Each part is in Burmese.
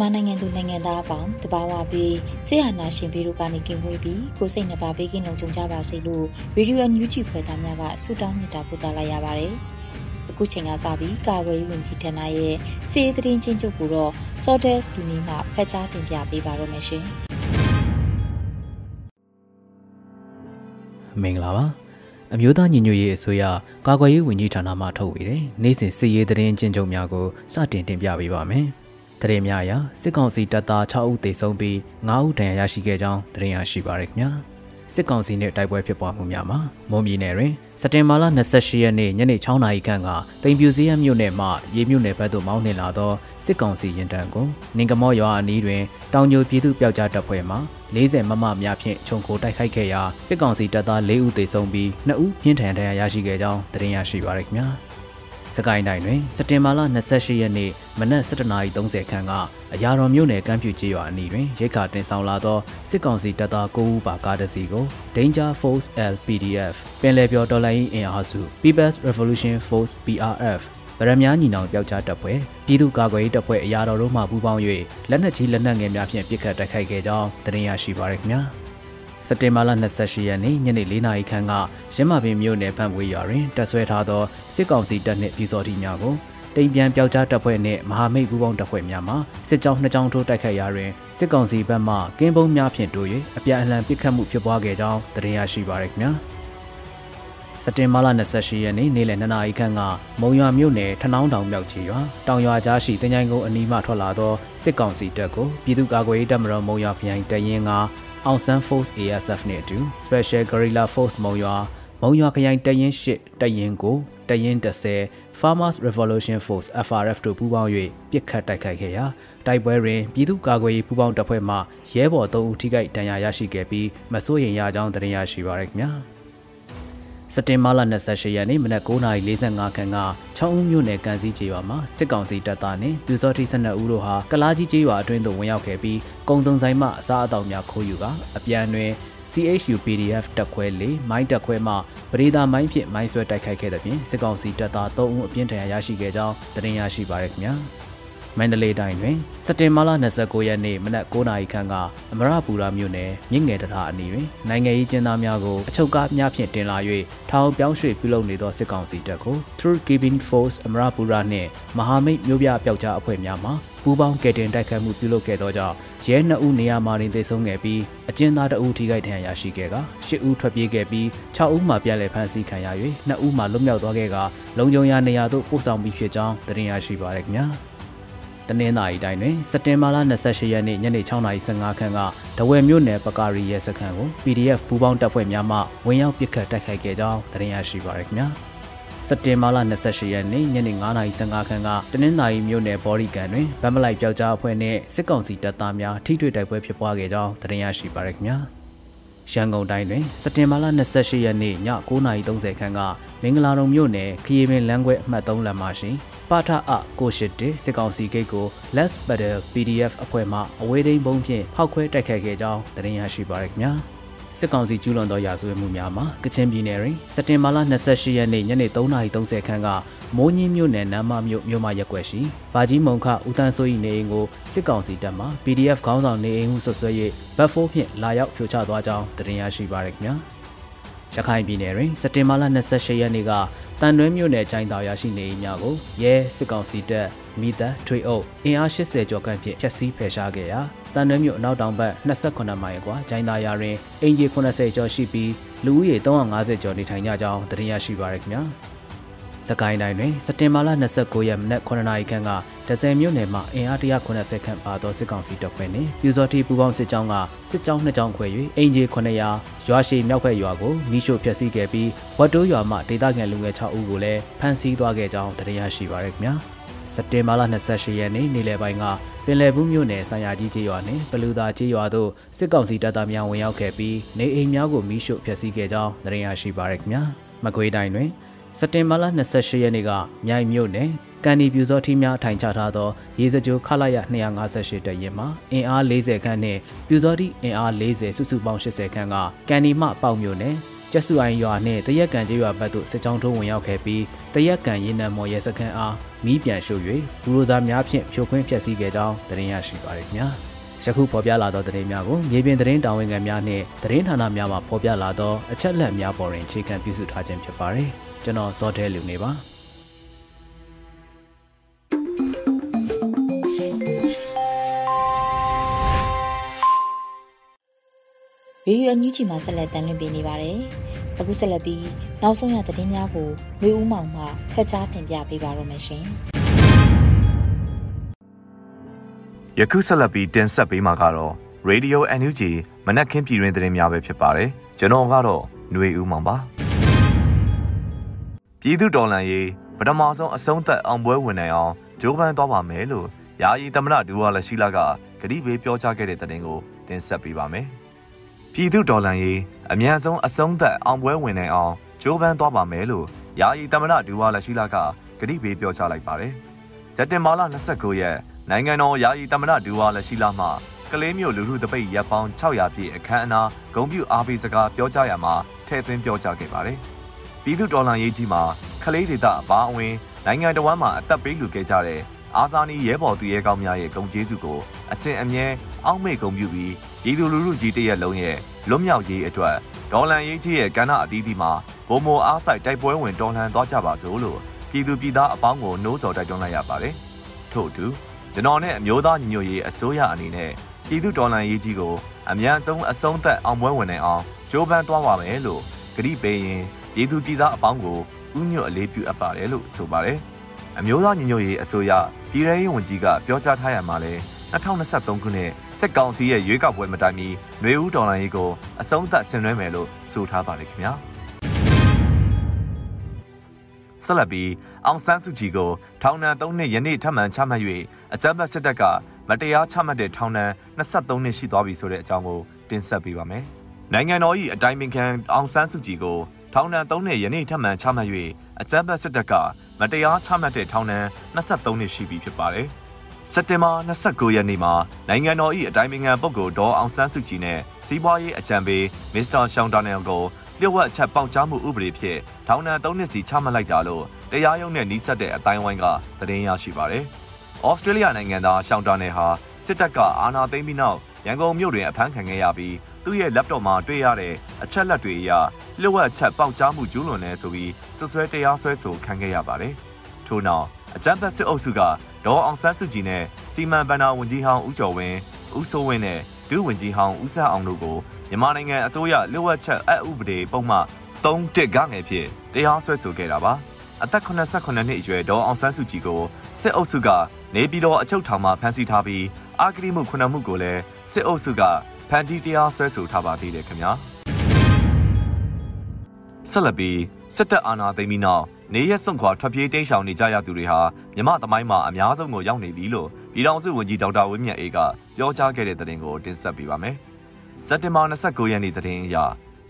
မြန်မာနိုင်ငံသူနိုင်ငံသားအပေါင်းတဘာဝပြီးဆေးဟာနာရှင်ပြီးတို့ကနေကင်းဝေးပြီးကိုစိတ်နှပါဘေးကင်းလုံခြုံကြပါစေလို့ရေဒီယိုညူချီဖွယ်သားများကဆုတောင်းမေတ္တာပို့သလိုက်ရပါတယ်။အခုချိန်ကစပြီးကာဝေးဝင်ကြီးဌာနရဲ့စီးသတင်းချင်းချုပ်ကိုတော့ Sordes ဒီနေ့မှဖတ်ကြားတင်ပြပေးပါတော့မယ်ရှင်။မင်္ဂလာပါ။အမျိုးသားညီညွတ်ရေးအစိုးရကာကွယ်ရေးဝန်ကြီးဌာနမှထုတ်ဝေတဲ့နေ့စဉ်စီးရေးသတင်းချင်းချုပ်များကိုစတင်တင်ပြပေးပါမယ်။ တရေများရာစစ်ကောင်စီတပ်သား6ဦးသေဆုံးပြီး9ဦးဒဏ်ရာရရှိခဲ့ကြောင်းတရင်ရရှိပါရခင်ဗျာစစ်ကောင်စီနဲ့တိုက်ပွဲဖြစ်ပွားမှုများမှာမုံပြည်နယ်တွင်စက်တင်ဘာလ28ရက်နေ့ညနေ6နာရီခန့်ကတိမ်ပြူစည်းရမြို့နယ်မှရေမြို့နယ်ဘက်သို့မောင်းနှင်လာသောစစ်ကောင်စီရင်တန်းကိုနင်ကမောရွာအနီးတွင်တောင်ညိုပြည်သူပျောက်ကြားတပ်ဖွဲ့မှ40မမများဖြင့်ခြုံခိုတိုက်ခိုက်ခဲ့ရာစစ်ကောင်စီတပ်သား4ဦးသေဆုံးပြီး2ဦးပြင်းထန်ဒဏ်ရာရရှိခဲ့ကြောင်းတရင်ရရှိပါရခင်ဗျာ စကိုင်းတိုင်းတွင်စက်တင်ဘာလ28ရက်နေ့မနက်7:30ခန်းကအရာတော်မြို့နယ်ကမ်းပြူကျေးရွာအနီးတွင်ရိတ်ခါတင်ဆောင်လာသောစစ်ကောင်စီတပ်သား9ဦးပါကားတစ်စီးကို Danger Force LPDF ပင်လယ်ပြော်တော်လိုင်းအင်အားစု People's Revolution Force PRF ဗရမ ्या ညီနောင်ပျောက်ကြားတပ်ဖွဲ့ပြည်သူ့ကာကွယ်ရေးတပ်ဖွဲ့အရာတော်တို့မှပူးပေါင်း၍လက်နက်ကြီးလက်နက်ငယ်များဖြင့်ပစ်ခတ်တိုက်ခိုက်ခဲ့ကြောင်းသတင်းရရှိပါရခင်ဗျာ။ စက်တင်ဘာလ28ရက်နေ့ညနေ4နာရီခန့်ကရင်းမာပင်မြို့နယ်ဖန်ဝေးရွာတွင်တပ်ဆွဲထားသောစစ်ကောင်စီတပ်နှင့်ပြည်စော်တီများကိုတိမ်ပြန်ပျောက်ကြားတပ်ဖွဲ့နှင့်မဟာမိတ်ပူးပေါင်းတပ်ဖွဲ့များမှစစ်ကြောင်းနှစ်ကြောင်းထိုးတိုက်ခိုက်ရာတွင်စစ်ကောင်စီဘက်မှကင်းပုံးများဖြင့်တိုး၍အပြန်အလှန်ပစ်ခတ်မှုဖြစ်ပွားခဲ့ကြောင်းသတင်းရရှိပါရခင်ဗျာစက်တင်ဘာလ28ရက်နေ့နေ့လယ်2နာရီခန့်ကမုံရွာမြို့နယ်ထနောင်းတောင်မြောက်ချေရွာတောင်ရွာကြားရှိတင်ကြိုင်ကုန်းအနီးမှထွက်လာသောစစ်ကောင်စီတပ်ကိုပြည်သူ့ကာကွယ်ရေးတပ်မတော်မုံရွာခရိုင်တရင်က အောင်ဆန်း Force ASF နဲ့အတူ Special Guerrilla Force မုံရွာမုံရွာခရိုင်တရင်၈တရင်ကိုတရင်30 Farmers Revolution Force FRF တို့ပူးပေါင်း၍ပစ်ခတ်တိုက်ခိုက်ခဲ့ရာတိုက်ပွဲတွင်ပြည်သူ့ကာကွယ်ရေးပူးပေါင်းတပ်ဖွဲ့မှရဲဘော်3ဦးထိခိုက်ဒဏ်ရာရရှိခဲ့ပြီးမစိုးရိမ်ရကြောင်းတင်ရရှိပါရခင်ဗျာ။ စက်တင်ဘာလ28ရက်နေ့မနက်9:45ခန်းကချောင်းဦးမြို့နယ်ကန်စည်းကျေးရွာမှာစစ်ကောင်စီတပ်သားနဲ့ပြူစောတိ12ဦးတို့ဟာကလားကြီးကျေးရွာအတွင်းသို့ဝင်ရောက်ခဲ့ပြီးကုံစုံဆိုင်မှအစားအသောက်များခိုးယူကအပြန်တွင် CHU PDF တက်ခွဲ၄မိုင်းတက်ခွဲမှပရိဒါမိုင်းဖြင့်မိုင်းဆွဲတိုက်ခိုက်ခဲ့တဲ့ပြင်စစ်ကောင်စီတပ်သား3ဦးအပြင်းထန်ရရှိခဲ့ကြောင်းသတင်းရရှိပါရခင်ဗျာ။ မန္တလေးတိုင်းတွင်စက်တင်ဘာလ29ရက်နေ့မနက်9:00နာရီခန့်ကအမရပူရာမြို့နယ်မြင့်ငယ်တရာအနီးတွင်နိုင်ငံရေးကျင်းသားများကိုအချုပ်ကားများဖြင့်တင်လာ၍ထောင်ပြောင်းရွှေ့ပြုလုပ်နေသောစစ်ကောင်စီတပ်ကို True Keeping Force အမရပူရာနှင့်မဟာမိတ်မျိုးပြပျောက်ကြားအဖွဲ့များမှပူးပေါင်းကယ်တင်တိုက်ခတ်မှုပြုလုပ်ခဲ့သောကြောင့်ရဲ2ဦးနေရာမှာတင်သေဆုံးခဲ့ပြီးအကျဉ်းသား2ဦးထိခိုက်ဒဏ်ရာရရှိခဲ့က10ဦးထွက်ပြေးခဲ့ပြီး6ဦးမှပြန်လည်ဖမ်းဆီးခံရ၍2ဦးမှလွတ်မြောက်သွားခဲ့ကလုံခြုံရာနေရာသို့ပို့ဆောင်ပြီးဖြစ်ကြောင်းသတင်းရရှိပါရခင်ဗျာ။ တနင်္သာရီတိုင်းတွင်စက်တင်ဘာလ28ရက်နေ့ညနေ6:15ခန်းကတဝယ်မြို့နယ်ပကာရီရဲစခန်းကို PDF ပူးပေါင်းတပ်ဖွဲ့များမှဝင်ရောက်ပစ်ခတ်တိုက်ခိုက်ခဲ့ကြောင်းသတင်းရရှိပါရခင်ဗျာစက်တင်ဘာလ28ရက်နေ့ညနေ9:15ခန်းကတနင်္သာရီမြို့နယ်ဘော်ရီကန်တွင်ဗမ်မလိုက်ပျောက်ကြားအဖွဲ့နှင့်စစ်ကောင်စီတပ်သားများထိတွေ့တိုက်ပွဲဖြစ်ပွားခဲ့ကြောင်းသတင်းရရှိပါရခင်ဗျာ။ ရန်ကုန်တိုင်းတွင်စက်တင်ဘာလ28ရက်နေ့ည9:30ခန်းကမင်္ဂလာတုံမြို့နယ်ခရီးပင်လမ်းခွဲအမှတ်3လမ်းမှာရှိပါထအကိုရှိတစစ်ကောင်စီဂိတ်ကို Let's Battle PDF အဖွဲ့မှအဝေးထိန်ဘုံဖြင့်ဖောက်ခွဲတိုက်ခိုက်ခဲ့ကြောင်းသတင်းရရှိပါရခင်ဗျာ။ စစ်ကောင်စီကျူးလွန်သောရာဇဝတ်မှုများမှာကချင်ပြည်နယ်တွင်စက်တင်ဘာလ28ရက်နေ့ညနေ3:30ခန်းကမိုးညင်းမြို့နယ်နမ်းမမြို့မြို့မရက်ွက်ရှိဘာကြီးမုံခဦးတန်းစိုး၏နေအိမ်ကိုစစ်ကောင်စီတပ်မှ PDF ခေါင်းဆောင်နေအိမ်ဟုဆွဆွဲ၍ဘတ်ဖိုးဖြင့်လာရောက်ဖြိုချသွားကြောင်းသတင်းရရှိပါရခင်ဗျာ ရခိုင်ပြည်နယ်တွင်စက်တင်ဘာလ28ရက်နေ့ကတန်တွဲမြို့နယ်ချိုင်းတော်ရရှိနေများကိုရဲစစ်ကောင်စီတပ်မိသက်ထွေအုပ်အင်အား80ကျော်ခန့်ဖြင့်ဖျက်ဆီးဖယ်ရှားခဲ့ရာတန်တွဲမြို့အနောက်တောင်ဘက်28မိုင်ကွာချိုင်းသားရတွင်အင်ဂျီ80ကျော်ရှိပြီးလူဦးရေ350ကျော်နေထိုင်ကြကြောင်းသိရရှိပါရခင်ဗျာ စကိုင်းတိုင်းတွင်စက်တင်ဘာလ29ရက်မနက်9:00နာရီခန့်ကဒဇယ်မြို့နယ်မှာအင်အား190ခန့်ပါသောစစ်ကောင်စီတပ်ဖွဲ့နှင့်ပြူစောတိပူပေါင်းစစ်ကြောင်းကစစ်ကြောင်းနှစ်ကြောင်းခွဲ၍အင်ဂျီ900ရွာရှိမြောက်ဘက်ရွာကိုမိရှို့ဖျက်ဆီးခဲ့ပြီးဝတ်တိုးရွာမှဒေသခံလူငယ်6ဦးကိုလည်းဖမ်းဆီးသွားခဲ့ကြောင်းသိရရှိပါရခင်ဗျာစက်တင်ဘာလ28ရက်နေ့နေ့လယ်ပိုင်းကပင်လယ်ဘူးမြို့နယ်ဆံရကြီးကျေးရွာနှင့်ပလူသာကျေးရွာသို့စစ်ကောင်စီတပ်သားများဝင်ရောက်ခဲ့ပြီးနေအိမ်များကိုမိရှို့ဖျက်ဆီးခဲ့ကြောင်းသိရရှိပါရခင်ဗျာမကွေးတိုင်းတွင် စက်တင်ဘာလ28ရက်နေ့ကမြိုင်မြို့နယ်ကန်ဒီပြူစောထီးများထိုင်ချထားသောရေစကြိုခလာရ258တရင်မှာအင်အား40ခန့်နှင့်ပြူစောထီးအင်အား40စုစုပေါင်း80ခန့်ကကန်ဒီမှပေါက်မြို့နယ်ကျက်စုအိုင်ရွာနှင့်တရက်ကန်ကျေးရွာဘက်သို့စစ်ကြောင်းထိုးဝင်ရောက်ခဲ့ပြီးတရက်ကန်ရေနံမော်ရဲစခန်းအားမီးပြန်ရှို့၍ဘူရိုဇာများဖြင့်ဖြိုခွင်းဖျက်ဆီးခဲ့ကြောင်းသတင်းရရှိပါရခင်ဗျာယခုဖော်ပြလာသောသတင်းများကိုမြေပြင်သတင်းတာဝန်ခံများနှင့်သတင်းဌာနများမှဖော်ပြလာသောအချက်အလက်များပေါ်တွင်အခြေခံပြုစုထားခြင်းဖြစ်ပါတယ်။ ကျွန်တော်ဇော်တဲလူနေပါရေဒီယိုအန်ယူဂျီမှာဆက်လက်တင်ပြနေပါတယ်။အခုဆက်လက်ပြီးနောက်ဆုံးရသတင်းများကိုမျိုးဦးမောင်မှဖတ်ကြားတင်ပြပေးပါရမရှင်။ယခုဆက်လက်ပြီးတင်ဆက်ပေးမှာကတော့ Radio NUG မနက်ခင်းပြည်တွင်သတင်းများပဲဖြစ်ပါတယ်။ကျွန်တော်ကတော့ຫນွေဦးမောင်ပါ။ ပြည်သူတော်လှန်ရေးပထမဆုံးအဆုံးသက်အောင်ပွဲဝင်နိုင်အောင်ဂျိုးပန်းသွားပါမယ်လို့ယာယီသမရဒူဝါလက်ရှိလာကဂရိဘေးပြောကြားခဲ့တဲ့တဲ့တင်ကိုတင်ဆက်ပေးပါမယ်။ပြည်သူတော်လှန်ရေးအမြန်ဆုံးအဆုံးသက်အောင်ပွဲဝင်နိုင်အောင်ဂျိုးပန်းသွားပါမယ်လို့ယာယီသမရဒူဝါလက်ရှိလာကဂရိဘေးပြောကြားလိုက်ပါတယ်။စက်တင်ဘာလ29ရက်နိုင်ငံတော်ယာယီသမရဒူဝါလက်ရှိလာမှကလေးမျိုးလူထုတပိတ်ရပ်ပေါင်း600ပြည့်အခမ်းအနားဂုံပြူအားပေးစကားပြောကြားရမှာထည့်သွင်းပြောကြားခဲ့ပါတယ်။ ပြည်သူတော်လှန်ရေးကြီးမှာခလေးဒေသအပါအဝင်နိုင်ငံတော်ဝန်မှာအသက်ပေးလူခဲ့ကြတဲ့အာဇာနည်ရဲဘော်သူရဲကောင်းများရဲ့ဂုဏ်ကျေးဇူးကိုအစဉ်အမြဲအောက်မေ့ဂုဏ်ပြုပြီးပြည်သူလူထုကြီးတရက်လုံးရဲ့လွတ်မြောက်ရေးအတွက်ဒေါ်လန်ရေးကြီးရဲ့ကဏ္ဍအသီးသီးမှာဘုံမောအားဆိုင်တိုက်ပွဲဝင်တော်လှန်သွားကြပါစို့လို့ပြည်သူပြည်သားအပေါင်းကိုနှိုးဆော်တိုက်တွန်းလိုက်ရပါတယ်။ထို့အတူကျွန်တော်နဲ့အမျိုးသားညီညွတ်ရေးအစိုးရအနေနဲ့ပြည်သူဒေါ်လန်ရေးကြီးကိုအမြန်ဆုံးအဆုံးသက်အောင်ပွဲဝင်နိုင်အောင်ကြိုးပမ်းသွားပါမယ်လို့ကတိပေးရင် ပြည်သူပြည်သားအပေါင်းကိုဥညွတ်အလေးပြုအပ်ပါတယ်လို့ဆိုပါတယ်။အမျိုးသားညီညွတ်ရေးအစိုးရပြည်ထောင်ရေးဝန်ကြီးကပြောကြားထားရမှာလဲ2023ခုနှစ်စက်ကောင်စီရဲ့ရွေးကောက်ပွဲမတိုင်မီຫນွေဦးဒေါ်လာရေးကိုအဆုံးသတ်ဆင်နွှဲမယ်လို့ဆိုထားပါတယ်ခင်ဗျာ။ဆက်လက်ပြီးအောင်ဆန်းစုကြည်ကိုထောင်ဒဏ်3နှစ်ယနေ့ထပ်မံချမှတ်၍အကြမ်းဖက်စစ်တပ်ကမတရားချမှတ်တဲ့ထောင်ဒဏ်23နှစ်ရှိသွားပြီဆိုတဲ့အကြောင်းကိုတင်ဆက်ပေးပါမယ်။နိုင်ငံတော်၏အတိုင်းပင်ခံအောင်ဆန်းစုကြည်ကို ထောင်ဒဏ်3နှစ်ယနေ့ထပ်မံချမှတ်၍အကြမ်းဖက်စစ်တပ်ကမတရားချမှတ်တဲ့ထောင်ဒဏ်23နှစ်ရှိပြီဖြစ်ပါတယ်။စက်တင်ဘာ29ရက်နေ့မှာနိုင်ငံတော်၏အတိုင်းအမြံပုဂ္ဂိုလ်ဒေါ်အောင်ဆန်းစုကြည်နဲ့စီးပွားရေးအကြံပေးမစ္စတာရှောင်းတာနယ်ကိုလျှို့ဝှက်အချက်ပေါက်ကြားမှုဥပဒေဖြင့်ထောင်ဒဏ်3နှစ်စီချမှတ်လိုက်တာလို့တရားရုံးနဲ့နှီးစပ်တဲ့အတိုင်းဝိုင်းကသတင်းရရှိပါတယ်။ဩစတြေးလျနိုင်ငံသားရှောင်းတာနယ်ဟာစစ်တပ်ကအာဏာသိမ်းပြီးနောက်ရန်ကုန်မြို့တွင်အဖမ်းခံခဲ့ရပြီး သူ့ရဲ့ laptop မှာတွေ့ရတဲ့အချက်လက်တွေအရလျှို့ဝှက်ချက်ပေါက်ကြားမှုကျူးလွန်နေဆိုပြီးဆွဆွဲတရားစွဲဆိုခံခဲ့ရပါတယ်။ထို့နောက်အကြမ်းဖက်စစ်အုပ်စုကဒေါ်အောင်ဆန်းစုကြည်နဲ့စီမံဘဏ္ဍာဝန်ကြီးဟောင်းဦးကျော်ဝင်းဦးစိုးဝင်းနဲ့ဒုဝန်ကြီးဟောင်းဦးဆက်အောင်တို့ကိုမြန်မာနိုင်ငံအစိုးရလျှို့ဝှက်ချက်အဥပဒေပုံမှ3တစ်ကငယ်ဖြင့်တရားစွဲဆိုခဲ့တာပါ။အသက်89နှစ်အရွယ်ဒေါ်အောင်ဆန်းစုကြည်ကိုစစ်အုပ်စုကနေပြည်တော်အချုပ်ထောင်မှာဖမ်းဆီးထားပြီးအာဂတိမှုခုနှစ်မှုကိုလည်းစစ်အုပ်စုက ဖန်တီးတရားဆွဲဆိုထားပါသေးတယ်ခင်ဗျာဆက်လက်ပြီးစစ်တပ်အာဏာသိမ်းပြီးနောက်နေရက်စွန့်ခွာထွက်ပြေးတိမ်းရှောင်နေကြရသူတွေဟာမြမသမိုင်းမှာအများဆုံးကိုရောက်နေပြီလို့ပြည်ထောင်စုဝန်ကြီးဒေါက်တာဝင်းမြတ်အေးကပြောကြားခဲ့တဲ့သတင်းကိုတင်ဆက်ပေးပါမယ်။စက်တင်ဘာ29ရက်နေ့သတင်းအရ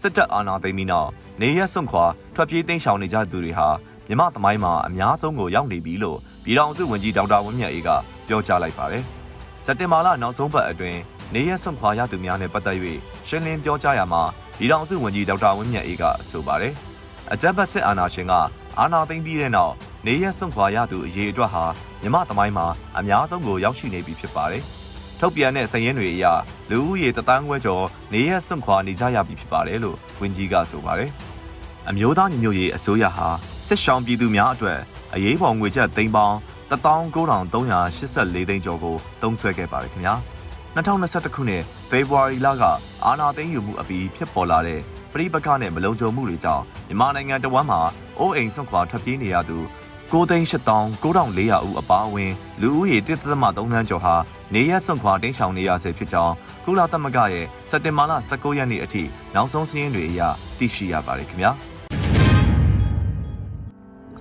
စစ်တပ်အာဏာသိမ်းပြီးနောက်နေရက်စွန့်ခွာထွက်ပြေးတိမ်းရှောင်နေကြသူတွေဟာမြမသမိုင်းမှာအများဆုံးကိုရောက်နေပြီလို့ပြည်ထောင်စုဝန်ကြီးဒေါက်တာဝင်းမြတ်အေးကပြောကြားလိုက်ပါတယ်။စက်တင်ဘာလနောက်ဆုံးပတ်အတွင်း နေရစွန့်ခွာရသူများနဲ့ပတ်သက်၍ရှင်းလင်းပြောကြားရမှာဒီတောင်စုဝန်ကြီးဒေါက်တာဝင်းမြတ်အေးကဆိုပါတယ်။အကြမ်းဖက်စစ်အာဏာရှင်ကအာဏာသိမ်းပြီးတဲ့နောက်နေရစွန့်ခွာရသူအရေးအတွက်ဟာမြမသမိုင်းမှာအများဆုံးကိုရောက်ရှိနေပြီဖြစ်ပါတယ်။ထုတ်ပြန်တဲ့စည်ရင်းတွေအရလူဦးရေတသန်းခွဲကျော်နေရစွန့်ခွာနေကြရပြီဖြစ်ပါတယ်လို့ဝန်ကြီးကဆိုပါတယ်။အမျိုးသားညီညွတ်ရေးအစိုးရဟာစစ်ရှောင်းပြည်သူများအတွက်အရေးပေါ်ငွေကျပ်သိန်းပေါင်း19384သိန်းကျော်ကိုသုံးစွဲခဲ့ပါတယ်ခင်ဗျာ 2021ခုနှစ်ဖေဖော်ဝါရီလကအာဏာသိမ်းယူမှုအပြီးဖြစ်ပေါ်လာတဲ့ပြည်ပခနဲ့မလုံခြုံမှုတွေကြောင့်မြန်မာနိုင်ငံတဝမ်းမှာအိုးအိမ်ဆွန့်ခွာထွက်ပြေးနေရသူ9,8400ဦးအပါအဝင်လူဦးရေ1.3သန်းကျော်ဟာနေရက်ဆွန့်ခွာတင်းရှောင်နေရဆဲဖြစ်ကြောင်းကုလသမဂ္ဂရဲ့စက်တင်ဘာလ19ရက်နေ့အထိနောက်ဆုံးစာရင်းတွေအရသိရှိရပါတယ်ခင်ဗျာ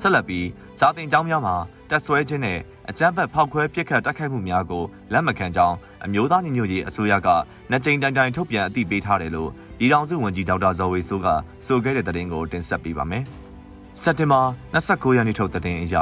ဆက်လက်ပြီးစာတင်ကျောင်းများမှာ တက်ဆွဲခြင်းနဲ့အကြမ်းဖက်ဖောက်ခွဲပစ်ခတ်တိုက်ခိုက်မှုများကိုလက်မခံကြောင်းအမျိုးသားညီညွတ်ရေးအစိုးရကနှစ်ကြိမ်တိုင်တိုင်ထုတ်ပြန်အသိပေးထားတယ်လို့ပြည်ထောင်စုဝန်ကြီးဒေါက်တာဇော်ဝေဆိုးကဆိုခဲ့တဲ့သတင်းကိုတင်ဆက်ပေးပါမယ်။စက်တင်ဘာ29ရက်နေ့ထုတ်သတင်းအရ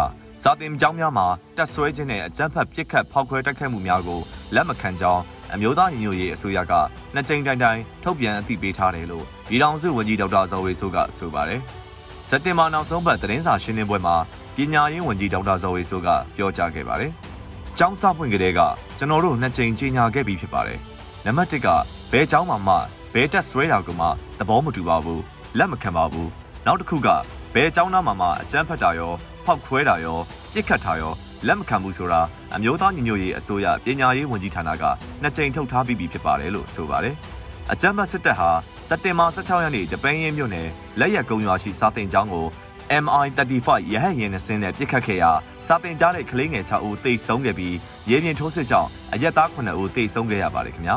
စာတင်ကျောင်းများမှာတက်ဆွဲခြင်းနဲ့အကြမ်းဖက်ပစ်ခတ်ဖောက်ခွဲတိုက်ခိုက်မှုများကိုလက်မခံကြောင်းအမျိုးသားညီညွတ်ရေးအစိုးရကနှစ်ကြိမ်တိုင်တိုင်ထုတ်ပြန်အသိပေးထားတယ်လို့ပြည်ထောင်စုဝန်ကြီးဒေါက်တာဇော်ဝေဆိုးကဆိုပါတယ်။ စက်တင်ဘာနောက်ဆုံးပတ်သတင်းစာရှင်းလင်းပွဲမှာပညာရေးဝန်ကြီးဒေါက်တာဇော်ဝေဆိုးကပြောကြားခဲ့ပါတယ်။ကျောင်းစာဖွင့်ကလေးကကျွန်တော်တို့နှစ်ကြိမ်ကြီးညာခဲ့ပြီးဖြစ်ပါတယ်။နံပါတ်1ကဘဲကျောင်းမှာမှဘဲတက်ဆွဲတာကမှသဘောမတူပါဘူး။လက်မခံပါဘူး။နောက်တစ်ခုကဘဲကျောင်းသားမှာမှအကျန်းဖတ်တာရောဖောက်ခွဲတာရောပြစ်ခတ်တာရောလက်မခံဘူးဆိုတာအမျိုးသားညီညွတ်ရေးအစိုးရပညာရေးဝန်ကြီးဌာနကနှစ်ကြိမ်ထုတ်ထားပြီးပြီဖြစ်ပါတယ်လို့ဆိုပါတယ်။ အကြမ်းဖက်စစ်တပ်ဟာစက်တင်ဘာ16ရက်နေ့ဂျပန်ရဲမြို့နယ်လက်ရက်ကုန်းရွာရှိစာတင်ကျောင်းကို MI35 ရဟတ်ယာဉ်နဲ့ဆင်းတဲ့ပြစ်ခတ်ခဲ့ရာစာတင်ကြားတဲ့ကလေးငယ်6ဦးသေဆုံးခဲ့ပြီးရေပြင်ထိုးစစ်ကြောင့်အရက်သား9ဦးသေဆုံးခဲ့ရပါတယ်ခင်ဗျာ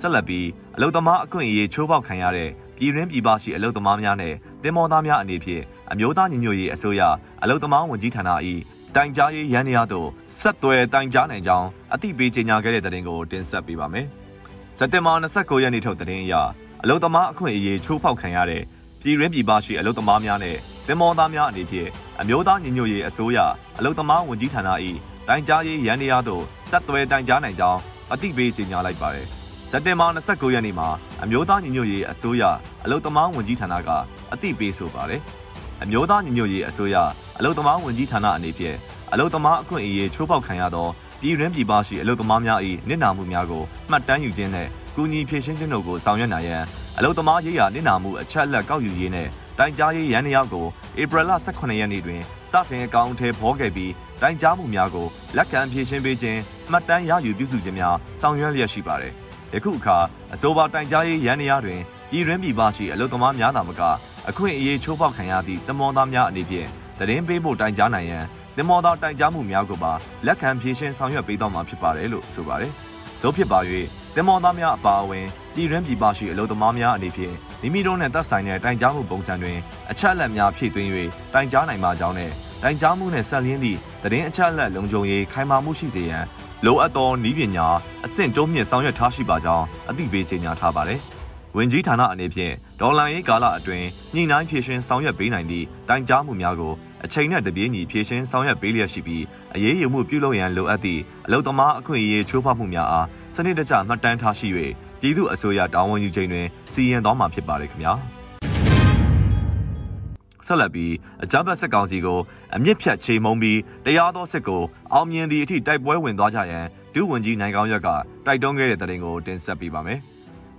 ဆက်လက်ပြီးအလုသမားအခွင့်အရေးချိုးဖောက်ခံရတဲ့ပြည်ရင်းပြည်ပရှိအလုသမားများနဲ့တင်မောသားများအနေဖြင့်အမျိုးသားညီညွတ်ရေးအစိုးရအလုသမားဝန်ကြီးဌာန၏ တိုင်ကြားရေးရန်နေရသို့ဆက်သွယ်တိုင်ကြားနိုင်ကြောင်းအသိပေးကြေညာခဲ့တဲ့တဲ့တင်ကိုတင်ဆက်ပေးပါမယ်။စက်တင်ဘာ29ရက်နေ့ထုတ်တဲ့တင်အရအလုသမားအခွင့်အရေးချိုးဖောက်ခံရတဲ့ပြည်ရင်းပြည်ပရှိအလုသမားများနဲ့တင်မောသားများအနေဖြင့်အမျိုးသားညီညွတ်ရေးအစိုးရအလုသမားဝန်ကြီးဌာန၏တိုင်ကြားရေးရန်နေရသို့ဆက်သွယ်တိုင်ကြားနိုင်ကြောင်းအသိပေးကြေညာလိုက်ပါတယ်။စက်တင်ဘာ29ရက်နေ့မှာအမျိုးသားညီညွတ်ရေးအစိုးရအလုသမားဝန်ကြီးဌာနကအသိပေးဆိုပါတယ်။ အမျိုးသားညီညွတ်ရေးအစိုးရအလုသမားဝန်ကြီးဌာနအနေဖြင့်အလုသမားအခွင့်အရေးချိုးဖောက်ခံရသောပြည်ရင်းပြည်ပရှိအလုသမားများ၏နစ်နာမှုများကိုမှတ်တမ်းယူခြင်းနဲ့ကူညီဖြည့်ရှင်းခြင်းတို့ကိုဆောင်ရွက်နိုင်ရန်အလုသမားရေးရာနစ်နာမှုအချက်အလက်ကောက်ယူရေးနဲ့တိုင်ကြားရေးရန်နေရောက်ကိုဧပြီလ18ရက်နေ့တွင်စတင်အကောင့်ထဲပေါ်ခဲ့ပြီးတိုင်ကြားမှုများကိုလက်ခံဖြည့်ရှင်းပေးခြင်းမှတ်တမ်းရယူပြုစုခြင်းများဆောင်ရွက်လျက်ရှိပါတယ်။ယခုအခါအဆိုပါတိုင်ကြားရေးရန်နေရတွင်ပြည်ရင်းပြည်ပရှိအလုသမားများသာမက အခွင့်အရေးချိုးဖောက်ခံရသည့်တမောသားများအနေဖြင့်သတင်းပေးဖို့တိုင်ကြားနိုင်ရန်တင်မော်သားတိုင်ကြားမှုများကိုပါလက်ခံဖြေရှင်းဆောင်ရွက်ပေးတော့မှာဖြစ်ပါတယ်လို့ဆိုပါတယ်။တို့ဖြစ်ပါ၍တင်မော်သားများအပါအဝင်ပြည်ရင်းပြည်ပရှိအလုပ်သမားများအနေဖြင့်မိမိတို့နဲ့သက်ဆိုင်တဲ့တိုင်ကြားမှုပုံစံတွင်အချက်အလက်များဖြည့်သွင်း၍တိုင်ကြားနိုင်ပါကြောင်းနဲ့တိုင်ကြားမှုနဲ့ဆက်လျင်းသည့်သတင်းအချက်အလက်လုံခြုံရေးခိုင်မာမှုရှိစေရန်လိုအပ်သောနည်းပညာအဆင့်တုံးမြင့်ဆောင်ရွက်ထားရှိပါကြောင်းအသိပေးကြေညာထားပါတယ်။ ဝင်ကြီးဌာနအနေဖြင့်ဒေါ်လာရေးကာလအတွင်းညှိနှိုင်းဖြည့်ရှင်ဆောင်ရွက်ပေးနိုင်သည့်တိုင်ကြားမှုများကိုအချိန်နဲ့တပြေးညီဖြည့်ရှင်ဆောင်ရွက်ပေးလျက်ရှိပြီးအရေးယူမှုပြုလုပ်ရန်လိုအပ်သည့်အလုံသမားအခွင့်အရေးချိုးဖောက်မှုများအားစနစ်တကျမှတ်တမ်းထားရှိ၍ပြည်သူအစိုးရတာဝန်ယူချိန်တွင်စီရင်သွားမှာဖြစ်ပါတယ်ခင်ဗျာဆက်လက်ပြီးအကြမ်းဖက်စစ်ကောင်စီကိုအမြင့်ဖြတ်ချိန်မုံပြီးတရားသောစစ်ကိုအောင်မြင်သည့်အထိတိုက်ပွဲဝင်သွားကြရန်ဒုဝန်ကြီးနိုင်ကောင်းရက်ကတိုက်တွန်းခဲ့တဲ့တဲ့တင်ကိုတင်ဆက်ပေးပါမယ်။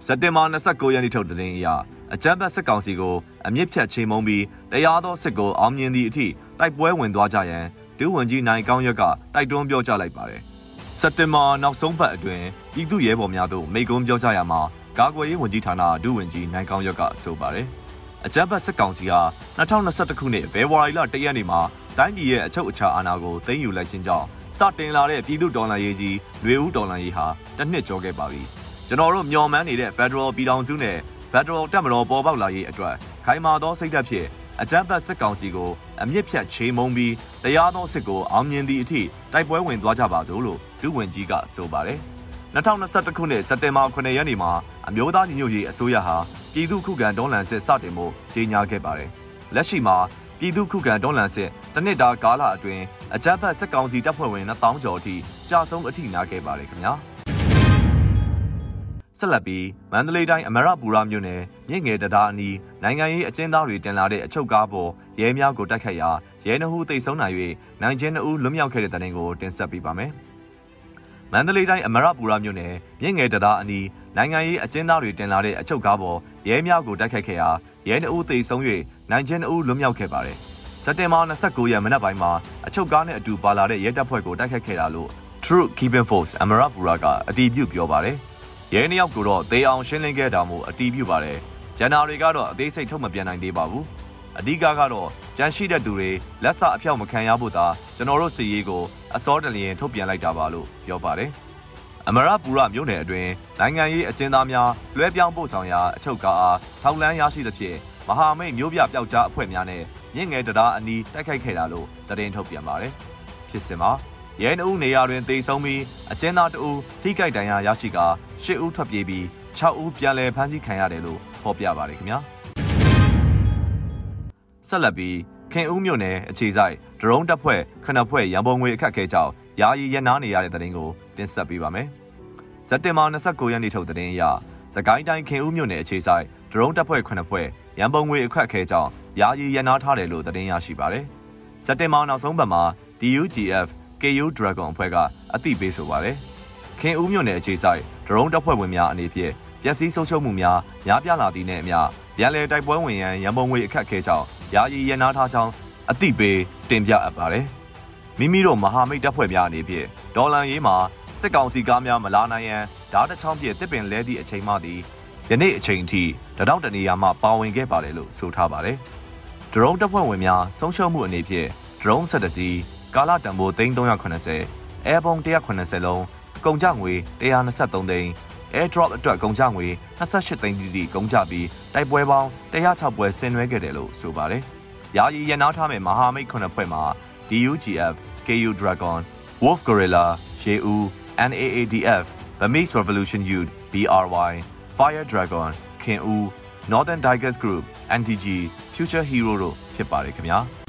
စက်တင်ဘာ29ရက်နေ့ထုတ်တဲ့တင်အရအကြမ်းဖက်စစ်ကောင်စီကိုအမြင့်ဖြတ်ချိန်မုံပြီးတရားသောစစ်ကိုအောင်မြင်သည့်အထိတိုက်ပွဲဝင်သွားကြရန်ဒုဝန်ကြီးနိုင်ကောင်းရက်ကတိုက်တွန်းပြောကြားလိုက်ပါတယ်။စက်တင်ဘာနောက်ဆုံးပတ်အတွင်းပြည်သူရဲဘော်များတို့မိကုံးပြောကြားရမှာကာကွယ်ရေးဝန်ကြီးဌာနဒုဝန်ကြီးနိုင်ကောင်းရက်ကဆိုပါတယ်။အကြမ်းဖက်စစ်ကောင်စီဟာ2021ခုနှစ်ဖေဖော်ဝါရီလ1ရက်နေ့မှာတိုင်းပြည်ရဲ့အချုပ်အခြာအာဏာကိုသိမ်းယူလိုက်ခြင်းကြောင့်စတင်လာတဲ့ပြည်သူဒေါ်လာရေးကြီးຫນွေဦးဒေါ်လာရေးဟာတစ်နှစ်ကျော်ခဲ့ပါပြီ။ ကျွန်တော်တို့မျှော်မှန်းနေတဲ့ Federal ပြည်ထောင်စုနဲ့ Federal တက်မတော်ပေါ်ပေါက်လာရေးအတွက်ခိုင်မာသောစိတ်ဓာတ်ဖြင့်အကြမ်းဖက်စစ်ကောင်စီကိုအမြင့်ဖြတ်ချိန်မုံပြီးတရားသောစစ်ကိုအောင်မြင်သည့်အထိတိုက်ပွဲဝင်သွားကြပါစို့လို့ဒုဝန်ကြီးကဆိုပါတယ်။2021ခုနှစ်စက်တင်ဘာ9ရက်နေ့မှာအမျိုးသားညီညွတ်ရေးအစိုးရဟာပြည်သူခုခံဒေါ်လန်စစ်စတင်မှုကြေညာခဲ့ပါတယ်။လက်ရှိမှာပြည်သူခုခံဒေါ်လန်စစ်တနစ်တာကာလအတွင်းအကြမ်းဖက်စစ်ကောင်စီတပ်ဖွဲ့ဝင်2000ကျော်အထိကြာဆုံးအထိနာခဲ့ပါတယ်ခင်ဗျာ။ ဆက်လက်ပြီးမန္တလေးတိုင်းအမရပူရမြို့နယ်မြင့်ငယ်တဒါအနီးနိုင်ငံရေးအကျဉ်းသားတွေတင်လာတဲ့အချုပ်ကားပေါ်ရဲများကိုတိုက်ခတ်ရာရဲနှဟုတိတ်ဆုံးနိုင်၍နိုင်ချင်းနှုတ်လွတ်မြောက်ခဲ့တဲ့တဲ့တင်ကိုတင်ဆက်ပေးပါမယ်။မမန္တလေးတိုင်းအမရပူရမြို့နယ်မြင့်ငယ်တရာအနီးနိုင်ငံရေးအကျဉ်းသားတွေတင်လာတဲ့အချုပ်ကားပေါ်ရဲများကိုတိုက်ခိုက်ခဲ့ရာရဲနှုတ်သေဆုံး၍နိုင်ချင်းအုပ်လွတ်မြောက်ခဲ့ပါတယ်။စက်တင်ဘာ29ရက်မနက်ပိုင်းမှာအချုပ်ကားနဲ့အတူပါလာတဲ့ရဲတပ်ဖွဲ့ကိုတိုက်ခိုက်ခဲ့တာလို့ True Keeping Force အမရပူရကအတီးပြုတ်ပြောပါတယ်။ ရဲနှစ်ယောက်ကိုတော့သေအောင်ရှင်းလင်းခဲ့တာမို့အတီးပြုတ်ပါတယ်။ဂျန်နာတွေကတော့အသေးစိတ်ထုတ်မပြန်နိုင်သေးပါဘူး။အဓိကကတော့ကြမ်းရှိတဲ့သူတွေလက်ဆအဖြောက်မခံရဖို့သာကျွန်တော်တို့စီရေးကိုအစောတလျင်ထုတ်ပြန်လိုက်တာပါလို့ပြောပါတယ်။အမရပူရမြို့နယ်အတွင်းနိုင်ငံရေးအကျဉ်းသားများလွှဲပြောင်းပို့ဆောင်ရာအချုပ်ကားအားထောက်လန်းရရှိသဖြင့်မဟာမိတ်မျိုးပြပျောက်ကြားအဖွဲ့များနဲ့မြင့်ငယ်တရားအနီးတိုက်ခိုက်ခဲ့တာလို့သတင်းထုတ်ပြန်ပါတယ်။ဖြစ်စဉ်မှာရဲနှုတ်နေရာတွင်တေဆုံးပြီးအကျဉ်းသားတအူထိကြိုက်ဒဏ်ရာရရှိကာ ၈ဦးထွက်ပြေးပြီး6ဦးပြန်လည်ဖမ်းဆီးခံရတယ်လို့ဖော်ပြပါတယ်ခင်ဗျာဆက်လက်ပြီးခင်ဦးမြို့နယ်အခြေဆိုင်ဒရုန်းတပ်ဖွဲ့ခဏဖွဲ့ရန်ပုံငွေအခက်အခဲကြောင့်ယာယီရနာနေရတဲ့တဲ့တင်ကိုတင်ဆက်ပေးပါမယ်စက်တင်ဘာ29ရက်နေ့ထုတ်တဲ့တင်အရစကိုင်းတိုင်းခင်ဦးမြို့နယ်အခြေဆိုင်ဒရုန်းတပ်ဖွဲ့ခဏဖွဲ့ရန်ပုံငွေအခက်အခဲကြောင့်ယာယီရနာထားတယ်လို့သတင်းရရှိပါတယ်စက်တင်ဘာနောက်ဆုံးပတ်မှာ DUGF KU Dragon အဖွဲ့ကအသိပေးဆိုပါတယ်ခင်ဦးမြို့နယ်အခြေဆိုင် ဒရုန်းတပ်ဖွဲ့ဝင်များအနေဖြင့်ပျက်စီးဆုံးရှုံးမှုများများပြားလာသည့်နဲ့အမျှပြန်လည်တိုက်ပွဲဝင်ရန်ရန်ပုံငွေအခက်အခဲကြောင့်ယာယီရန်နာထားကြောင်းအသိပေးတင်ပြအပ်ပါတယ်။မိမိတို့မဟာမိတ်တပ်ဖွဲ့များအနေဖြင့်ဒေါ်လန်ရေးမှာစစ်ကောင်စီကားများမလာနိုင်ရန်ဓာတ်တချောင်းပြည့်တစ်ပင်လဲသည့်အချိန်မှသည်ယနေ့အချိန်ထိတတောက်တနေရာမှပါဝင်ခဲ့ပါတယ်လို့ဆိုထားပါတယ်။ဒရုန်းတပ်ဖွဲ့ဝင်များဆုံးရှုံးမှုအနေဖြင့်ဒရုန်းဆက်တစီကာလတံပိုး3380 Airborne 180လုံး ကုန်ကြငွေ123သိန်း airdrop အတွက်ကုန်ကြငွေ28သိန်းတိတိကုန်ကြပြီးတိုက်ပွဲပေါင်း106ပွဲဆင်နွှဲခဲ့တယ်လို့ဆိုပါတယ်။ယာယီရနာထားမဲ့မဟာမိတ်ခုနှစ်ဖွဲ့မှာ DUGF, KU Dragon, Wolf Gorilla, JU, NAADF, Burmese Revolution Youth, BRY, Fire Dragon, KNU, Northern Tigers Group, NTG, Future Hero တို့ဖြစ်ပါတယ်ခင်ဗျာ။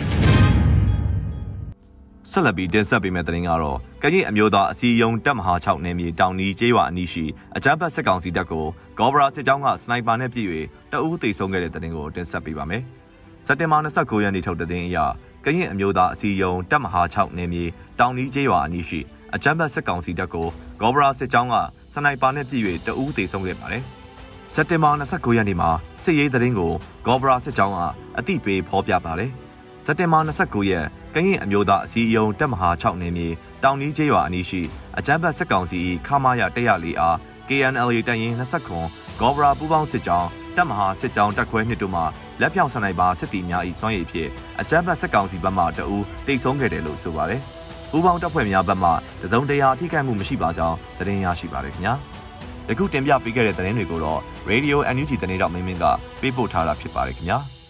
ဆက်လက်ပြီးတင်ဆက်ပေးမယ့်သတင်းကတော့ကရင်အမျိုးသားအစည်းအရုံးတပ်မဟာ6နယ်မြေတောင်နီကျေးရွာအနီးရှိအကြမ်းဖက်စစ်ကောင်စီတပ်ကိုဂေါဘရာစစ်ကြောင်းကစနိုက်ပါနဲ့ပြည့်၍တအူးသိဆုံးခဲ့တဲ့သတင်းကိုတင်ဆက်ပေးပါမယ်။စက်တင်ဘာ29ရက်နေ့ထုတ်တဲ့သတင်းအရကရင်အမျိုးသားအစည်းအရုံးတပ်မဟာ6နယ်မြေတောင်နီကျေးရွာအနီးရှိအကြမ်းဖက်စစ်ကောင်စီတပ်ကိုဂေါဘရာစစ်ကြောင်းကစနိုက်ပါနဲ့ပြည့်၍တအူးသိဆုံးခဲ့ပါတယ်။စက်တင်ဘာ29ရက်နေ့မှာစစ်ရေးသတင်းကိုဂေါဘရာစစ်ကြောင်းကအတိပေးဖော်ပြပါတယ်။စက်တင်ဘာ29ရက် ကရင်အမျိုးသားအစည်းအရုံးတပ်မဟာ6နယ်မြေတောင်နီးကျေးရွာအနီးရှိအကြမ်းဖက်စစ်ကောင်စီခမာရ104အား KNLA တပ်ရင်း20ခွန်ဂေါဘရာပူးပေါင်းစစ်ကြောင်းတပ်မဟာစစ်ကြောင်းတပ်ခွဲနှစ်တို့မှလက်ပြောင်စနိုက်ပါစစ်တီများ၏စွမ်းရည်ဖြင့်အကြမ်းဖက်စစ်ကောင်စီဘက်မှတအူးတိတ်ဆုံးခဲ့တယ်လို့ဆိုပါတယ်။ပူးပေါင်းတပ်ဖွဲ့များဘက်မှတစုံတရာထိခိုက်မှုမရှိပါကြောင်းသတင်းရရှိပါတယ်ခင်ဗျာ။ယခုတင်ပြပေးခဲ့တဲ့သတင်းတွေကိုတော့ Radio NUG သတင်းတော်မင်းမင်းကပေးပို့ထားတာဖြစ်ပါတယ်ခင်ဗျာ။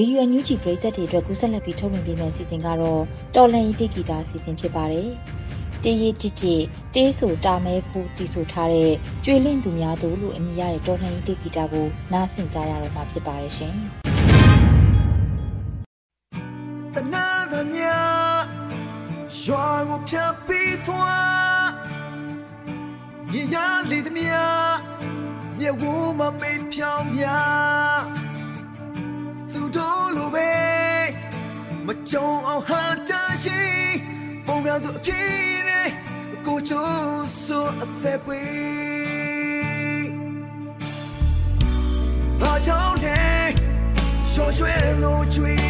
ဗီဒီယိုညူးချီပရိသတ်တွေအတွက်ကူးဆက်လက်ပြီးထုတ်လွှင့်ပေးမယ့်အစီအစဉ်ကတော့တော်လန်ရီတိဂီတာအစီအစဉ်ဖြစ်ပါတယ်။တေးရီတိတိတေးဆိုတာမဲဖူးတီဆိုထားတဲ့ကျွေလင့်သူများတို့လို့အမည်ရတဲ့တော်လန်ရီတိဂီတာကိုနားဆင်ကြရတော့မှာဖြစ်ပါတယ်ရှင်။တနာသမြရွာကိုဖြတ်ပြီးသွားမြေရလေးသမြမြေဝမမေးဖြောင်းများ တို့လိုပဲမကြုံအောင်ဟာတရှိပုံကသူအဖြစ်နဲ့ကိုချိုးဆိုအသက်ပွေဘာကြောင့်လဲရှော့ရွှဲလို့ကြွေခဲ့ကြ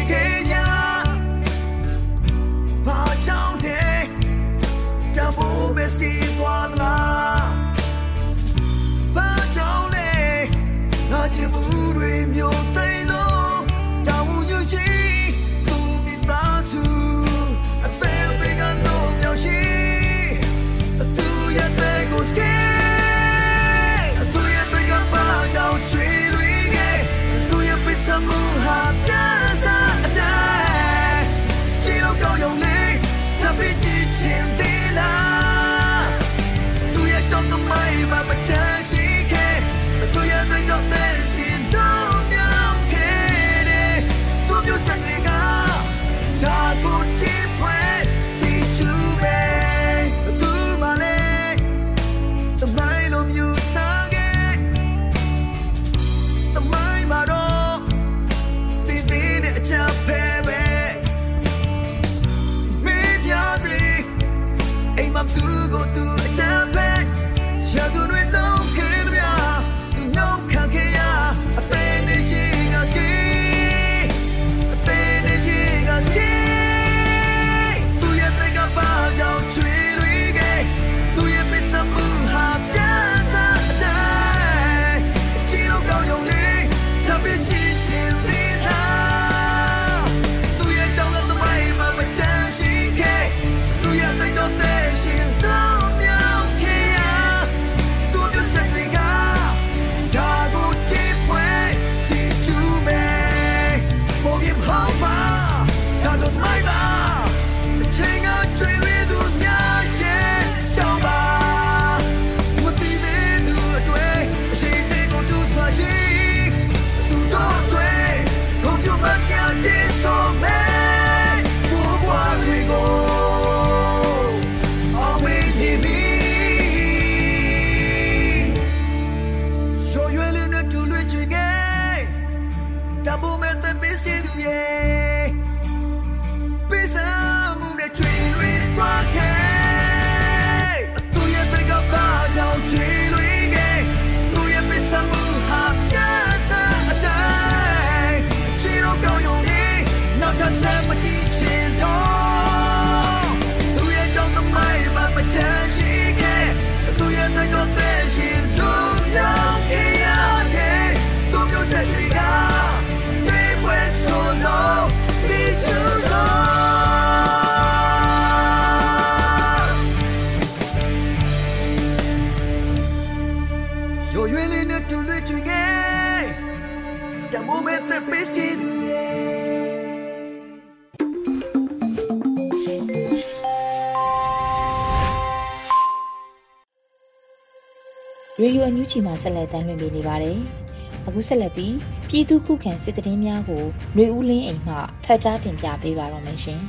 ရေဒီယိုအန်ယူဂျီမှာဆက်လက်တမ်းလွှင့်ပေးနေပါတယ်။အခုဆက်လက်ပြီးပြည်သူခုခံစစ်တရင်များကိုຫນွေဦးလင်းအိမ်မှဖတ်ကြားတင်ပြပေးပါတော့မယ်ရှင်။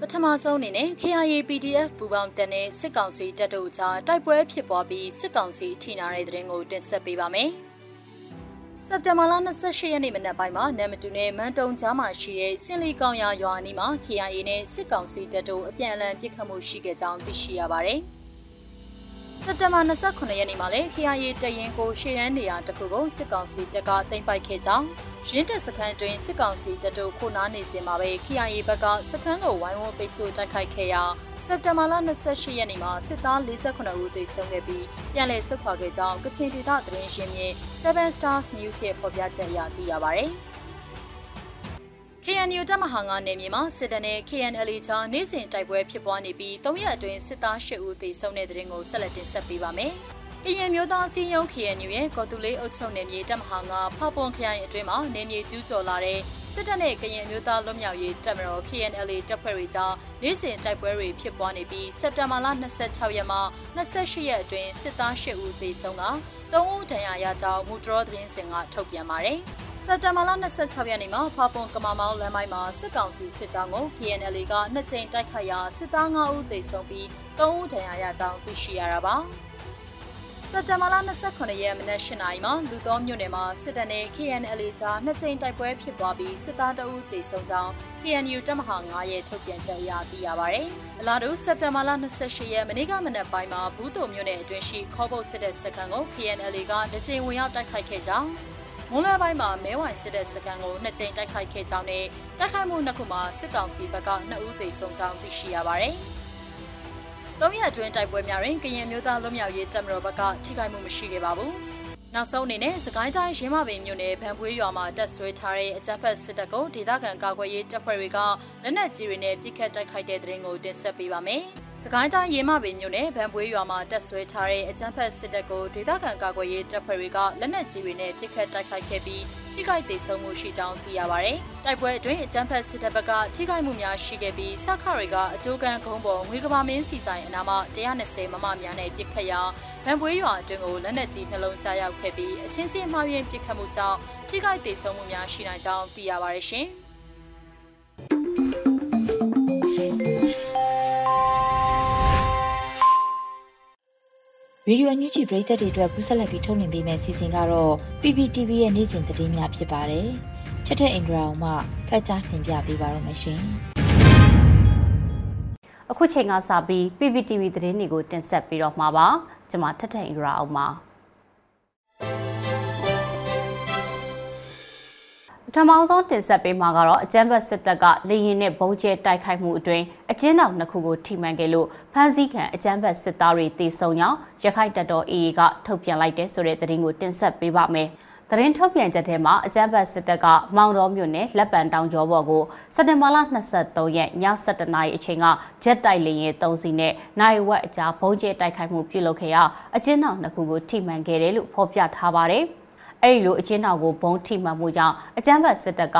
ပထမဆုံးအနေနဲ့ KIA PDF ပူပေါင်းတပ်နဲ့စစ်ကောင်စီတပ်တို့ကြားတိုက်ပွဲဖြစ်ပွားပြီးစစ်ကောင်စီထိနာတဲ့တဲ့ရင်ကိုတင်ဆက်ပေးပါမယ်။ စက်တင်ဘာလ28ရက်နေ့မနက်ပိုင်းမှာနမ်မတူနဲ့မန်တုံကြားမှာရှိတဲ့စင်လီကောင်ရရွာအနီးမှာ KIA နဲ့စစ်ကောင်စီတပ်တို့အပြန်အလှန်ပစ်ခတ်မှုရှိခဲ့ကြောင်းသိရှိရပါတယ်။ စက်တင်ဘာ29ရက်နေ့မှာလည်း KIA တရင်ကိုရှေ့ရန်နေရာတစ်ခုကိုစစ်ကောင်စီတပ်ကတင်ပိုက်ခဲ့ကြောင်းရင်းတက်စခန်းတွင်စစ်ကောင်စီတပ်တို့ခိုနားနေစဉ်မှာပဲ KIA ဘက်ကစခန်းကိုဝိုင်းဝန်းပိတ်ဆို့တိုက်ခိုက်ခဲ့ရာစက်တင်ဘာလ28ရက်နေ့မှာစစ်သား48ဦးသေဆုံးခဲ့ပြီးပြန်လည်ဆုတ်ခွာခဲ့ကြောင်းကချင်ဒေသသတင်းရင်းမြစ် Seven Stars News ရဲ့ဖော်ပြချက်အရသိရပါဗျ။ KNU တပ်မဟာ9နယ်မြေမှာစစ်တပ်နဲ့ KNL ကြားနေ့စဉ်တိုက်ပွဲဖြစ်ပွားနေပြီး၃ရက်အတွင်းစစ်သား၈ဦးသေဆုံးတဲ့တဲ့ရင်ကိုဆက်လက်တင်ဆက်ပေးပါမယ်။ ကရင်မျိုးသားအစည်းအရုံး KNU ရဲ့ကော်တူလေးအုပ်ချုပ်နယ်မြေတပ်မဟာ9ဖောက်ပွန်ခရိုင်အတွင်းမှာနယ်မြေကျူးကျော်လာတဲ့စစ်တပ်နဲ့ကရင်မျိုးသားလွတ်မြောက်ရေးတပ်မတော် KNLA တပ်ဖွဲ့တွေကြားနေ့စဉ်တိုက်ပွဲတွေဖြစ်ပွားနေပြီးစက်တင်ဘာလ26ရက်မှ28ရက်အတွင်းစစ်သား8ဦးသေဆုံးက3ဦးဒဏ်ရာရကြောင်းမူတရောသတင်းစင်ကထုတ်ပြန်ပါတယ်။စက်တင်ဘာလ26ရက်နေ့မှာဖာပွန်ကမာမောင်းလမ်းပိုင်းမှာစစ်ကောင်စီစစ်ကြောင်းကို KNLA ကနှစ်ကြိမ်တိုက်ခိုက်ရာစစ်သား9ဦးသေဆုံးပြီး3ဦးဒဏ်ရာရကြောင်းသိရှိရတာပါ။ စက်တဘာလ29ရက်မနက်၈နာရီမှာလူသောမြို့နယ်မှာစစ်တပ်နဲ့ KNL ကြားနှစ်ကြိမ်တိုက်ပွဲဖြစ်ပွားပြီးစစ်သားတအုပ်သေဆုံးကြောင်း KNU တပ်မဟာ9ရဲ့ထုတ်ပြန်ချက်အရသိရပါဗျ။အလားတူစက်တဘာလ28ရက်မနေ့ကမနက်ပိုင်းမှာဘူးတုံမြို့နယ်အတွင်းရှိခေါပုတ်စစ်တပ်စခန်းကို KNL ကနှစ်ကြိမ်ဝင်ရောက်တိုက်ခိုက်ခဲ့ကြောင်းမွန်လပိုင်းမှာမဲဝိုင်စစ်တဲ့စကန်ကိုနှစ်ကြိမ်တိုက်ခိုက်ခဲ့ကြောင်းနဲ့တိုက်ခိုက်မှုနှစ်ခုမှာစစ်ကောင်စီဘက်က2ဦးသေဆုံးကြောင်းသိရှိရပါတယ်။ ၃ရက်အတွင်းတိုက်ပွဲများတွင်ကရင်မျိုးသားလွတ်မြောက်ရေးတပ်မတော်ဘက်ကထိခိုက်မှုမရှိခဲ့ပါဘူး။ နောက်ဆုံးအနေနဲ့စကိုင်းတိုင်းရင်းမပင်မြို့နယ်ဗန်ပွေးရွာမှာတက်ဆွဲထားတဲ့အကြမ်းဖက်စစ်တပ်ကိုဒေသခံကာကွယ်ရေးတပ်ဖွဲ့တွေကလက်နက်ကြီးတွေနဲ့ပစ်ခတ်တိုက်ခိုက်တဲ့တဲ့ရင်ကိုတင်ဆက်ပေးပါမယ်။စကိုင်းတိုင်းရင်းမပင်မြို့နယ်ဗန်ပွေးရွာမှာတက်ဆွဲထားတဲ့အကြမ်းဖက်စစ်တပ်ကိုဒေသခံကာကွယ်ရေးတပ်ဖွဲ့တွေကလက်နက်ကြီးတွေနဲ့ပစ်ခတ်တိုက်ခိုက်ခဲ့ပြီးထိခိုက်ဒေဆုံးမှုရှိကြောင်းသိရပါဗျ။တိုက်ပွဲအတွင်းအကြမ်းဖက်စစ်တပ်ဘက်ကထိခိုက်မှုများရှိခဲ့ပြီးစခတွေကအကျိုးကံဂုံးပေါ်ငွေကဘာမင်းစီဆိုင်အနာမှာ120မမများနဲ့ပစ်ခတ်ရာဗန်ပွေးရွာအတွင်းကိုလက်နက်ကြီးနှလုံးကြားရောက်ခဲ့ပြီးအချင်းချင်းမှားယွင်းပစ်ခတ်မှုကြောင့်ထိခိုက်ဒေဆုံးမှုများရှိနိုင်ကြောင်းသိရပါရရှင်။ရေဒီယိုအန်ယူဂျီပရိသတ်တွေအတွက်ကူးဆက်လက်ပြီးထုတ်လွှင့်ပေးမယ့်စီစဉ်ကတော့ PPTV ရဲ့နေ့စဉ်သတင်းများဖြစ်ပါတယ်။ထက်ထက်အင်ဒရာအောင်မှဖတ်ကြားတင်ပြပေးပါရမရှင်။အခုချိန်ကစပြီး PPTV သတင်းတွေကိုတင်ဆက်ပြီးတော့မှာပါ။ကျွန်မထက်ထက်အင်ဒရာအောင်ပါ။ ထမဆုံးတင်ဆက်ပေးမှာကတော့အကြမ်းဖက်စစ်တပ်ကလေရင်နဲ့ဘုံကျဲတိုက်ခိုက်မှုအတွင်းအကျဉ်းတော်နှစ်ခုကိုထိမှန်ခဲ့လို့ဖမ်းဆီးခံအကြမ်းဖက်စစ်သားတွေတေဆုံကြောင်းရခိုင်တပ်တော် AA ကထုတ်ပြန်လိုက်တဲ့ဆိုတဲ့သတင်းကိုတင်ဆက်ပေးပါမယ်။သတင်းထုတ်ပြန်ချက်ထဲမှာအကြမ်းဖက်စစ်တပ်ကမောင်တော်မြို့နယ်လက်ပံတောင်ကျော်ဘော်ကိုစက်တင်ဘာလ23ရက်ည7:00နာရီအချိန်ကဂျက်တိုက်လေယာဉ်3စီးနဲ့နိုင်ဝက်အကြားဘုံကျဲတိုက်ခိုက်မှုပြုလုပ်ခဲ့ရာအကျဉ်းတော်နှစ်ခုကိုထိမှန်ခဲ့တယ်လို့ဖော်ပြထားပါတယ်။ အဲ့ဒီလိုအချင်းတော်ကိုဘုံထိမှန်မှုကြောင့်အကြမ်းဖက်စစ်တပ်က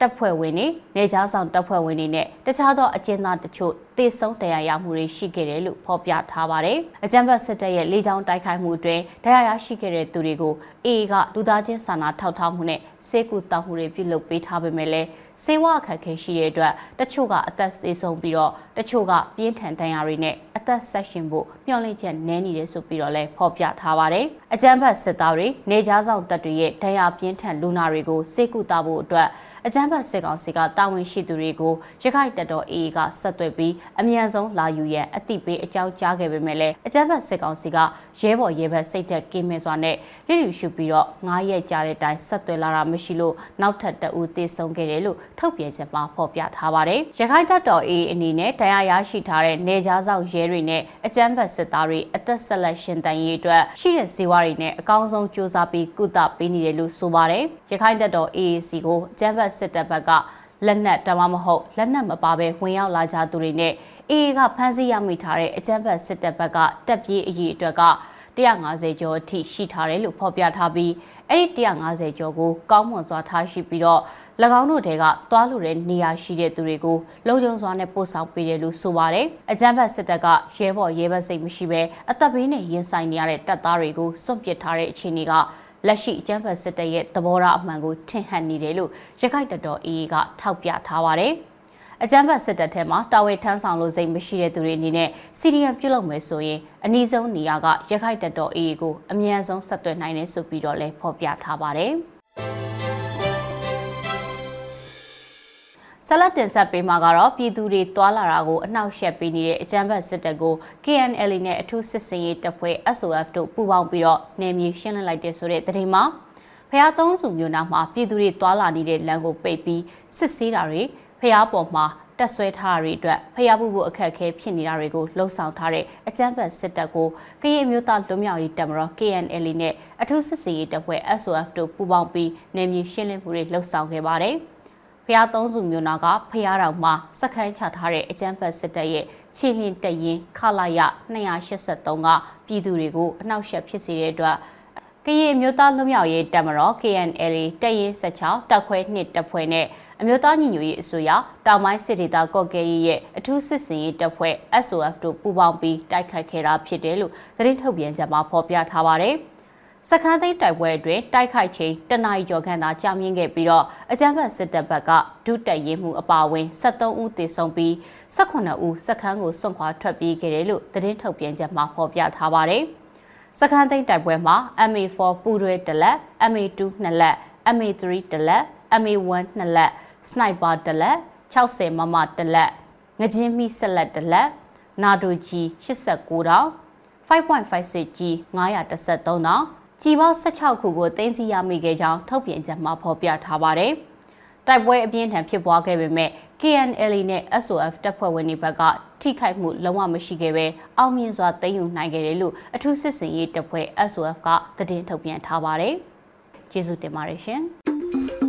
တပ်ဖွဲ့ဝင်တွေနေကြားဆောင်တပ်ဖွဲ့ဝင်တွေနဲ့တခြားသောအကျဉ်းသားတချို့တေဆုံးတရားရမှုတွေရှိခဲ့တယ်လို့ဖော်ပြထားပါတယ်။အကြမ်းဖက်စစ်တပ်ရဲ့လေကြောင်းတိုက်ခိုက်မှုအတွင်းတရားရရှိခဲ့တဲ့သူတွေကိုအေအေကလူသားချင်းစာနာထောက်ထားမှုနဲ့စေကူတောက်မှုတွေပြုလုပ်ပေးထားပေမဲ့လည်း စေဝအခက်ခဲရှိတဲ့အတွက်တချို့ကအသက်သေဆုံးပြီးတော့တချို့ကပြင်းထန်ဒဏ်ရာတွေနဲ့အသက်ဆက်ရှင်ဖို့မျှော်လင့်ချက်နည်းနေတယ်ဆိုပြီးတော့လည်းဖော်ပြထားပါတယ်။အကြမ်းဖက်စစ်သားတွေနေကြားဆောင်တပ်တွေရဲ့ဒဏ်ရာပြင်းထန်လူနာတွေကိုစေကူတာဖို့အတွက်အကြမ်းဖက်စစ်ကောင်စီကတာဝန်ရှိသူတွေကိုရခိုင်တပ်တော် AA ကဆက်သွယ်ပြီးအမြန်ဆုံးလာယူရန်အသိပေးအကြောင်းကြားခဲ့ပေမဲ့လည်းအကြမ်းဖက်စစ်ကောင်စီက ရဲဘော်ရဲဘက်စိတ်သက်ကင်းမဲ့စွာနဲ့လစ်လျူရှုပြီးတော့9ရက်ကြာတဲ့အတိုင်းဆက်သွယ်လာတာမရှိလို့နောက်ထပ်တအူသေဆုံးခဲ့တယ်လို့ထုတ်ပြန်ချက်မှာဖော်ပြထားပါတယ်။ရခိုင်တပ်တော် AA အနေနဲ့တရားရရှိထားတဲ့နေကြားဆောင်ရဲတွေနဲ့အကြမ်းဖက်စစ်သားတွေအသက်ဆက်လက်ရှင်တန်ရေးအတွက်ရှိတဲ့ဇေဝတွေနဲ့အကောင်းဆုံးစ조사ပြီးကုသပေးနေတယ်လို့ဆိုပါတယ်။ရခိုင်တပ်တော် AAC ကိုအကြမ်းဖက်စစ်တပ်ဘက်ကလက်နက်တမမဟုတ်လက်နက်မပါဘဲဝင်ရောက်လာကြသူတွေနဲ့ AA ကဖမ်းဆီးရမိထားတဲ့အကြမ်းဖက်စစ်တပ်ဘက်ကတပ်ပြေးအရေးအတွက်က150ကျော်အထိရှိထားတယ်လို့ဖော်ပြထားပြီးအဲ့ဒီ150ကျော်ကိုကောင်းမွန်စွာထားရှိပြီးတော့၎င်းတို့တွေကသွားလို့တဲ့နေရာရှိတဲ့သူတွေကိုလုံခြုံစွာနဲ့ပို့ဆောင်ပေးတယ်လို့ဆိုပါတယ်။အကြမ်းဖက်စစ်တပ်ကရဲဘော်ရဲဘက်စိတ်မရှိဘဲအသက်ဘေးနဲ့ရင်ဆိုင်နေရတဲ့တပ်သားတွေကိုစွန့်ပစ်ထားတဲ့အခြေအနေကလက်ရှိအကြမ်းဖက်စစ်တပ်ရဲ့သဘောထားအမှန်ကိုထင်ဟပ်နေတယ်လို့ရခိုင်တပ်တော် AA ကထောက်ပြထားပါတယ်။ အကြမ်းဖက်စစ်တပ်ထဲမှာတာဝန်ထမ်းဆောင်လို့စိတ်မရှိတဲ့သူတွေအနေနဲ့စီရီယံပြုတ်လုပ်မယ်ဆိုရင်အနည်းဆုံးနေရာကရခိုင်တပ်တော် AA ကိုအမြန်ဆုံးဆက်သွယ်နိုင်တယ်ဆိုပြီးတော့လည်းဖော်ပြထားပါတယ်။ဆက်လက်တင်ဆက်ပေးမှာကတော့ပြည်သူတွေတွာလာတာကိုအနှောက်ယှက်ပေးနေတဲ့အကြမ်းဖက်စစ်တပ်ကို KNL နဲ့အထူးစစ်စင်ရေးတပ်ဖွဲ့ SOF တို့ပူးပေါင်းပြီးတော့နယ်မြေရှင်းလင်းလိုက်တဲ့ဆိုတဲ့သတင်းမှာဖျားသုံးစုမျိုးနာမှာပြည်သူတွေတွာလာနေတဲ့လမ်းကိုပိတ်ပြီးစစ်ဆေးတာတွေ ဖျားပေါ်မှာတက်ဆွဲထားတာတွေအတွက်ဖျားဖို့ဖို့အခက်အခဲဖြစ်နေတာတွေကိုလှုံ့ဆော်ထားတဲ့အကြမ်းဖက်စစ်တပ်ကိုကရင်မျိုးသားလွတ်မြောက်ရေးတပ်မတော် KNL နဲ့အထူးစစ်စင်ရေးတပ်ဖွဲ့ SOF တို့ပူးပေါင်းပြီးနယ်မြေရှင်းလင်းမှုတွေလှုံ့ဆော်ခဲ့ပါတယ်။ဖျားသုံးစုမျိုးနာကဖျားတော်မှာစခန်းချထားတဲ့အကြမ်းဖက်စစ်တပ်ရဲ့ခြေလင်းတရင်ခလာရ283ကပြည်သူတွေကိုအနှောက်အယှက်ဖြစ်စေတဲ့အတွက်ကရင်မျိုးသားလွတ်မြောက်ရေးတပ်မတော် KNL တပ်ရင်း16တပ်ခွဲ2တပ်ဖွဲ့နဲ့ အမျိုးသားညီညွတ်ရေးအစိုးရတောင်ပိုင်းစစ်ဒေသကော့ကဲရေးရဲ့အထူးစစ်စင်ရေးတပ်ဖွဲ့ SOF တို့ပူးပေါင်းပြီးတိုက်ခိုက်ခဲ့တာဖြစ်တယ်လို့သတင်းထုတ်ပြန်ချက်မှာဖော်ပြထားပါတယ်။စခန်းသိမ်းတိုက်ပွဲအတွင်းတိုက်ခိုက်ချိန်တနအီကျော်ခန့်သာကြာမြင့်ခဲ့ပြီးတော့အကြမ်းဖက်စစ်တပ်ဘက်ကဒုတက်ရေးမှုအပါအဝင်73ဦးသေဆုံးပြီး18ဦးစခန်းကိုစွန့်ခွာထွက်ပြေးခဲ့တယ်လို့သတင်းထုတ်ပြန်ချက်မှာဖော်ပြထားပါတယ်။စခန်းသိမ်းတိုက်ပွဲမှာ MA4 ပူရွဲတလက် MA2 နှစ်လက် MA3 တလက် MA1 နှစ်လက် စနိုက်ပါတလက်60မမတလက်ငကြင်းမိဆက်လက်တလက်နာဒိုဂျီ89တောင် 5.56G 913တောင်ကြည်ပေါင်း16ခုကိုတင်းစီရမိခဲ့ကြောင်းထုတ်ပြန်ချက်မှာဖော်ပြထားပါတယ်။တိုက်ပွဲအပြင်းထန်ဖြစ်ပွားခဲ့ပေမဲ့ KNL နဲ့ SOF တပ်ဖွဲ့ဝင်တွေဘက်ကထိခိုက်မှုလုံးဝမရှိခဲ့ပဲအောင်မြင်စွာသိမ်းယူနိုင်ခဲ့တယ်လို့အထူးစစ်စင်ရေးတပ်ဖွဲ့ SOF ကသတင်းထုတ်ပြန်ထားပါတယ်။ကျေးဇူးတင်ပါတယ်ရှင်။